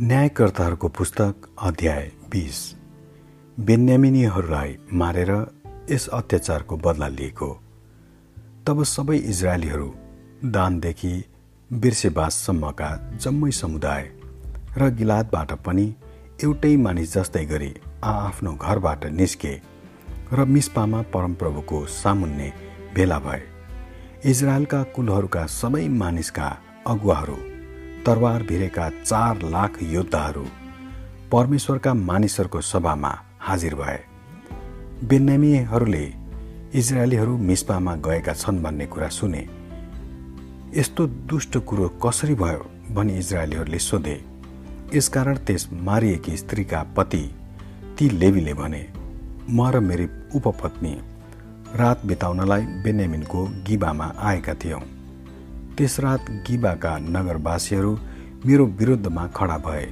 न्यायकर्ताहरूको पुस्तक अध्याय बिस। बेन्यामिनीहरूलाई मारेर यस अत्याचारको बदला लिएको। तब सबै इजरायलीहरू दानदेखि बिर्सेबाससम्मका जम्मै समुदाय र गिलादबाट पनि एउटै मानिस जस्तै गरी आआफ्नो घरबाट निस्के र मिस्पामा परमप्रभुको सामुन्ने भेला भए। इजरायलका कुलहरूका सबै मानिसका अगुवाहरू तरवार भिरेका चार लाख योद्धाहरू परमेश्वरका मानिसहरूको सभामा हाजिर भए। बेन्यामीहरूले इजरायलीहरू मिस्पामा गएका छन् भन्ने कुरा सुने। यस्तो दुष्ट कुरो कसरी भयो भनी इजरायलीहरूले सोधे। यसकारण त्यस मारिएकी स्त्रीका पति ती लेवीले भने म र मेरी उपपत्नी रात बिताउनलाई बेन्यामिनको गिबामा आएका थियौँ। त्यस रात गिबाका नगरवासीहरू मेरो विरुद्धमा खडा भए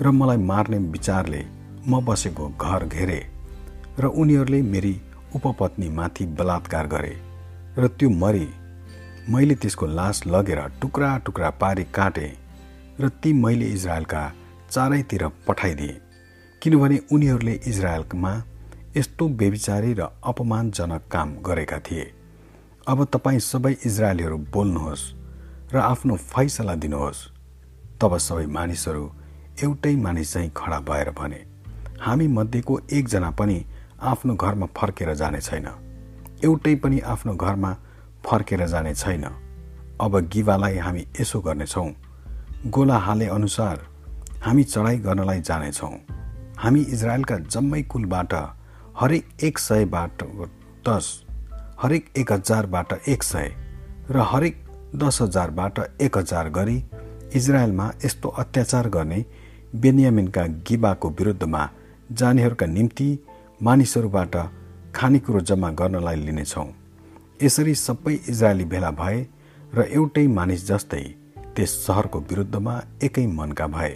र मलाई मार्ने विचारले म बसेको घर घेरे र उनीहरूले मेरी उपपत्नीमाथि बलात्कार गरे र त्यो मरी मैले त्यसको लास लगेर टुक्रा टुक्रा पारी काटेँ र ती मैले इजरायलका चारैतिर पठाइदिएँ किनभने उनीहरूले इजरायलमा यस्तो बेविचारी र अपमानजनक काम गरेका थिए। अब तपाईँ सबै इजरायलीहरू बोल्नुहोस् र आफ्नो फैसला दिनुहोस्। तब सबै मानिसहरू एउटै मानिस चाहिँ खडा भएर भने हामी मध्येको एकजना पनि आफ्नो घरमा फर्केर जाने छैन। एउटै पनि आफ्नो घरमा फर्केर जाने छैन। अब गिवालाई हामी यसो गर्नेछौँ। गोला हाले अनुसार हामी चढाइ गर्नलाई जानेछौँ। हामी इजरायलका जम्मै कुलबाट हरेक एक सयबाट दस हरेक एक हजारबाट एक सय र हरेक दस हजारबाट एक हजार गरी इजरायलमा यस्तो अत्याचार गर्ने बेनियामिनका गिबाको विरुद्धमा जानेहरूका निम्ति मानिसहरूबाट खानेकुरो जम्मा गर्नलाई लिनेछौँ। यसरी सबै इजरायली भेला भए र एउटै मानिस जस्तै त्यस सहरको विरुद्धमा एकै मनका भए।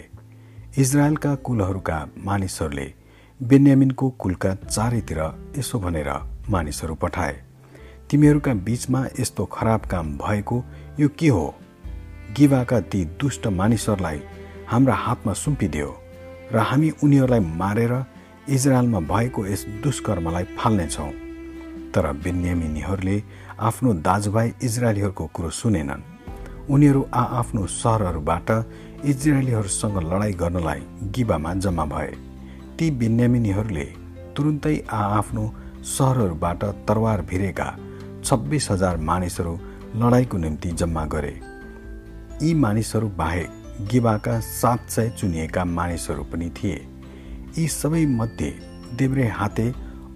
इजरायलका कुलहरूका मानिसहरूले बेन्यामिनको कुलका चारैतिर यसो भनेर मानिसहरू पठाए। तिमीहरूका बीचमा यस्तो खराब काम भएको यो के हो? गिवाका ती दुष्ट मानिसहरूलाई हाम्रा हातमा सुम्पिदियो र हामी उनीहरूलाई मारेर इजरायलमा भएको यस दुष्कर्मलाई फाल्नेछौँ। तर बेन्यामिनीहरूले आफ्नो दाजुभाइ इजरायलीहरूको कुरो सुनेनन्। उनीहरू आआफ्नो सहरहरूबाट इजरायलीहरूसँग लडाईँ गर्नलाई गिबामा जम्मा भए। ती बेन्यामिनीहरूले तुरुन्तै आआफ्नो सहरहरूबाट तरवार भिरेका छब्बिस हजार मानिसहरू लडाईँको निम्ति जम्मा गरे। यी मानिसहरू बाहेक गिबाका सात सय चुनिएका मानिसहरू पनि थिए। यी सबै मध्ये देब्रे हाते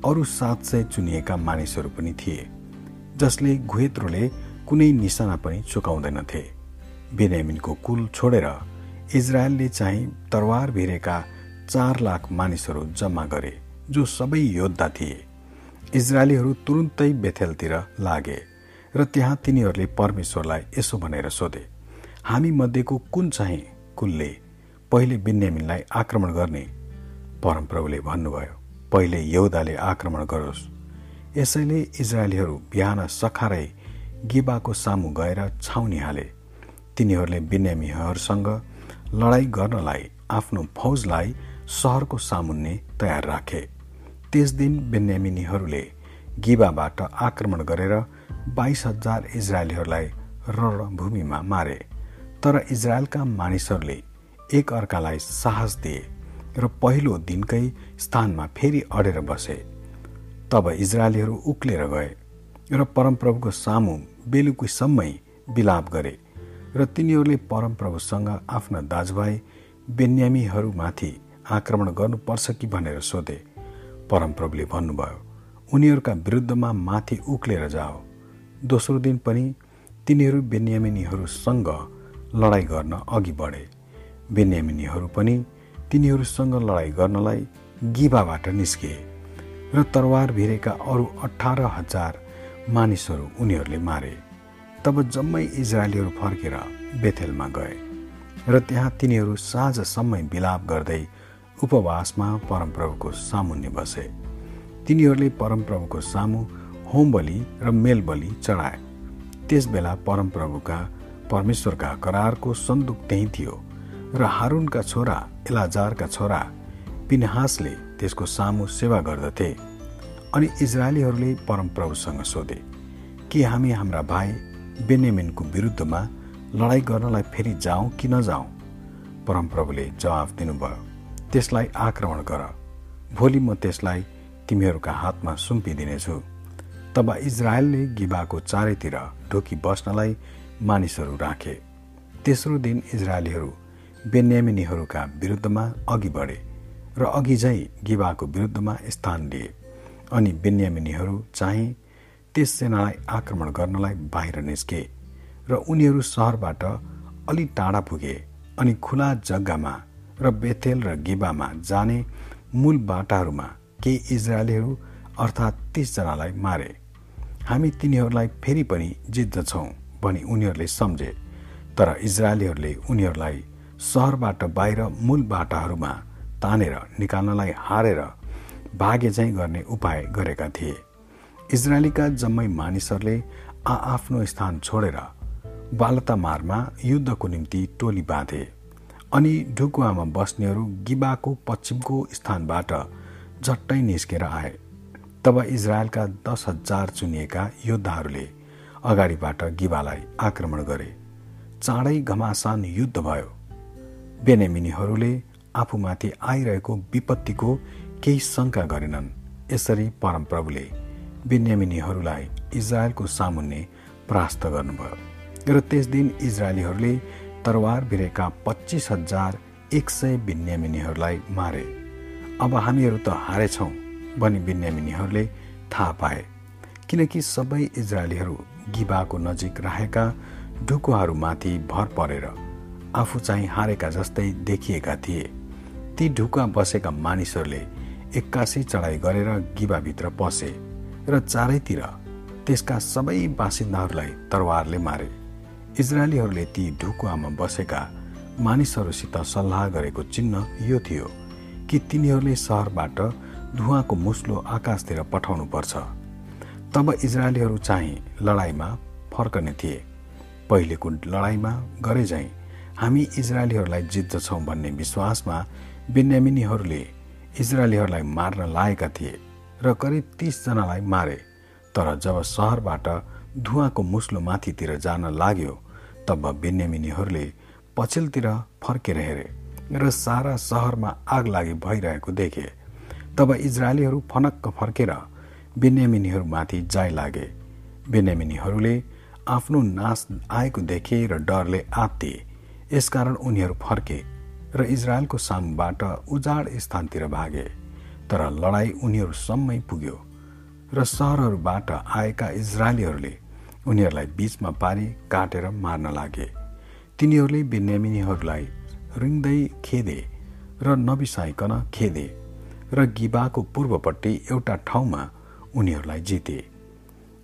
अरू सात सय चुनिएका मानिसहरू पनि थिए जसले घुहेत्रोले कुनै निशाना पनि चुकाउँदैनथे। बेन्यामिनको कुल छोडेर इजरायलले चाहिँ तरवार भिरेका चार लाख मानिसहरू जम्मा गरे जो सबै योद्धा थिए। इजरायलीहरू तुरुन्तै बेथेलतिर लागे र त्यहाँ तिनीहरूले परमेश्वरलाई यसो भनेर सोधे हामी मध्येको कुन चाहिँ कुलले पहिले बिन्यामिनलाई आक्रमण गर्ने? परमप्रभुले भन्नुभयो पहिले यौदाले आक्रमण गरोस्। यसैले इजरायलीहरू बिहान सखारै गिबाको सामु गएर छाउनी हाले। तिनीहरूले बिन्यामीहरूसँग लडाईँ गर्नलाई आफ्नो फौजलाई सहरको सामुन्ने तयार राखे। त्यस दिन बेन्यामिनीहरूले गिबाबाट आक्रमण गरेर बाइस हजार इजरायलीहरूलाई रणभूमिमा मारे। तर इजरायलका मानिसहरूले एक अर्कालाई साहस दिए र पहिलो दिनकै स्थानमा फेरि अडेर बसे। तब इजरायलीहरू उक्लेर गए र परमप्रभुको सामु बेलुकीसम्मै बिलाप गरे र तिनीहरूले परमप्रभुसँग आफ्ना दाजुभाइ बेन्यामीहरूमाथि आक्रमण गर्नुपर्छ कि भनेर सोधे। परमप्रभुले भन्नुभयो उनीहरूका विरुद्धमा माथि उक्लेर जाओ। दोस्रो दिन पनि तिनीहरू बेन्यामिनीहरूसँग लडाइँ गर्न अघि बढे। बेन्यामिनीहरू पनि तिनीहरूसँग लडाइँ गर्नलाई गिबाबाट निस्किए र तरवार भिरेका अरू अठार हजार मानिसहरू उनीहरूले मारे। तब जम्मै इजरायलीहरू फर्केर बेथेलमा गए र त्यहाँ तिनीहरू साँझसम्मै बिलाप गर्दै उपवासमा परमप्रभुको सामुन्ने बसे। तिनीहरूले परमप्रभुको सामु होम बलि र मेल बलि चढाए। त्यसबेला परमप्रभुका परमेश्वरका करारको सन्दुक त्यही थियो र हारुनका छोरा एलाजारका छोरा पिनहासले त्यसको सामु सेवा गर्दथे अनि इजरायलीहरूले परमप्रभुसँग सोधे के हामी हाम्रा भाइ बेनेमिनको विरुद्धमा लडाइँ गर्नलाई फेरि जाउँ कि नजाउँ परमप्रभुले जवाफ दिनुभयो त्यसलाई आक्रमण गर। भोलि म त्यसलाई तिमीहरूका हातमा सुम्पिदिनेछु। तब इजरायलले गिबाको चारैतिर ढोकी बस्नलाई मानिसहरू राखे। तेस्रो दिन इजरायलीहरू बेन्यामिनीहरूका विरुद्धमा अघि बढे र अघि झै गिबाको विरुद्धमा स्थान लिए। अनि बेन्यामिनीहरू चाहिँ त्यस सेनालाई आक्रमण गर्नलाई बाहिर निस्के र उनीहरू सहरबाट अलि टाढा पुगे अनि खुला जग्गामा र बेथेल र गिबामा जाने मूल बाटाहरूमा केही इजरायलीहरू अर्थात् तिसजनालाई मारे। हामी तिनीहरूलाई फेरि पनि जित्दछौँ भनी उनीहरूले सम्झे। तर इजरायलीहरूले उनीहरूलाई सहरबाट बाहिर मूल बाटाहरूमा तानेर निकाल्नलाई हारेर भागे चाहिँ गर्ने उपाय गरेका थिए। इजरायलीका जम्मै मानिसहरूले आआफ्नो स्थान छोडेर बालतामारमा युद्धको निम्ति टोली बाँधे। अनि ढुकुवामा बस्नेहरू गिबाको पश्चिमको स्थानबाट झट्टै निस्केर आए तब इजरायलका दस हजार चुनिएका योद्धाहरूले अगाडिबाट गिबालाई आक्रमण गरे। चाँडै घमासान युद्ध भयो। बेनेमिनीहरूले आफूमाथि आइरहेको विपत्तिको केही शङ्का गरेनन्। यसरी परमप्रभुले बिन्यामिनीहरूलाई इजरायलको सामुन्ने परास्त गर्नुभयो। र त्यस दिन इजरायलीहरूले तरवार भिरेका पच्चिस हजार एक सय बिन्यामिनीहरूलाई मारे। अब हामीहरू त हारेछौँ भनी बिन्यामिनीहरूले थाहा पाए। किनकि सबै इजरायलीहरू गिबाको नजिक रहेका ढुकुवाहरूमाथि भर परेर आफू चाहिँ हारेका जस्तै देखिएका थिए। ती ढुकुवा बसेका मानिसहरूले एक्कासी चढाइ गरेर गिबाभित्र पसे र चारैतिर त्यसका सबै बासिन्दाहरूलाई तरवारले मारे। इजरायलीहरूले ती ढुकुवामा बसेका मानिसहरूसित सल्लाह गरेको चिन्ह यो थियो कि तिनीहरूले सहरबाट धुवाको मुस्लो आकाशतिर पठाउनु पर्छ तब इजरायलीहरू चाहिँ लडाईँमा फर्कने थिए। पहिलेको लडाईँमा गरे झैँ हामी इजरायलीहरूलाई जित्दछौँ भन्ने विश्वासमा बेन्यामिनीहरूले इजरायलीहरूलाई मार्न लागेका थिए र करिब तिसजनालाई मारे। तर जब सहरबाट धुवाको मुस्लो माथितिर जान लाग्यो तब बेन्यामिनीहरूले पछिल्तिर फर्केर हेरे र सारा सहरमा आग लागि भइरहेको देखे। तब इजरायलीहरू फनक्क फर्केर बेन्यामिनीहरूमाथि जाय लागे। बेन्यामिनीहरूले आफ्नो नाश आएको देखे र डरले आत्तिए यसकारण उनीहरू फर्के र इजरायलको सामबाट उजाड स्थानतिर भागे। तर लडाई उनीहरूसम्मै पुग्यो र सहरहरूबाट आएका इजरायलीहरूले उनीहरूलाई बीचमा पारी काटेर मार्न लागे। तिनीहरूले बेन्यामिनीहरूलाई रिङ्दै खेदे र नबिसाइकन खेदे र गिबाको पूर्वपट्टि एउटा ठाउँमा उनीहरूलाई जिते।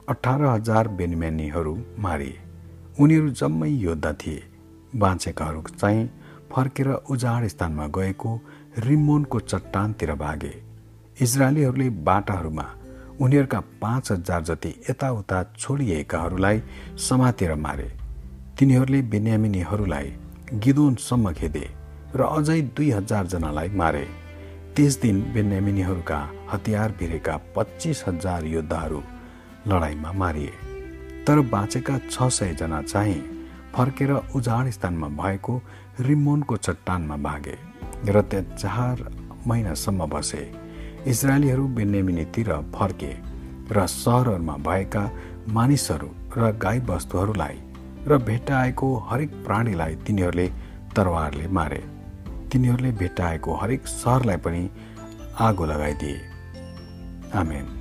अठार हजार बेनिम्यानीहरू मारिए उनीहरू जम्मै योद्धा थिए। बाँचेकाहरू चाहिँ फर्केर उजाड स्थानमा गएको रिमोनको चट्टानतिर भागे। इजरायलीहरूले बाटाहरूमा उनीहरूका पाँच हजार जति यताउता छोडिएकाहरूलाई समातेर मारे। तिनीहरूले बेन्यामिनीहरूलाई गिदोनसम्म खेदे र अझै दुई हजारजनालाई मारे। त्यस दिन बेन्यामिनीहरूका हतियार भिरेका पच्चिस हजार योद्धाहरू लडाइँमा मारिए। तर बाँचेका छ सयजना चाहिँ फर्केर उजाड स्थानमा भएको रिमोनको चट्टानमा भागे र त्यहाँ चार महिनासम्म बसे। इजरायलीहरू बेन्यामिनीतिर फर्के र सहरहरूमा भएका मानिसहरू र गाईबस्तुहरूलाई र भेट्टाएको हरेक प्राणीलाई तिनीहरूले तरवारले मारे। तिनीहरूले भेट्टाएको हरेक सहरलाई पनि आगो लगाइदिए। आमेन।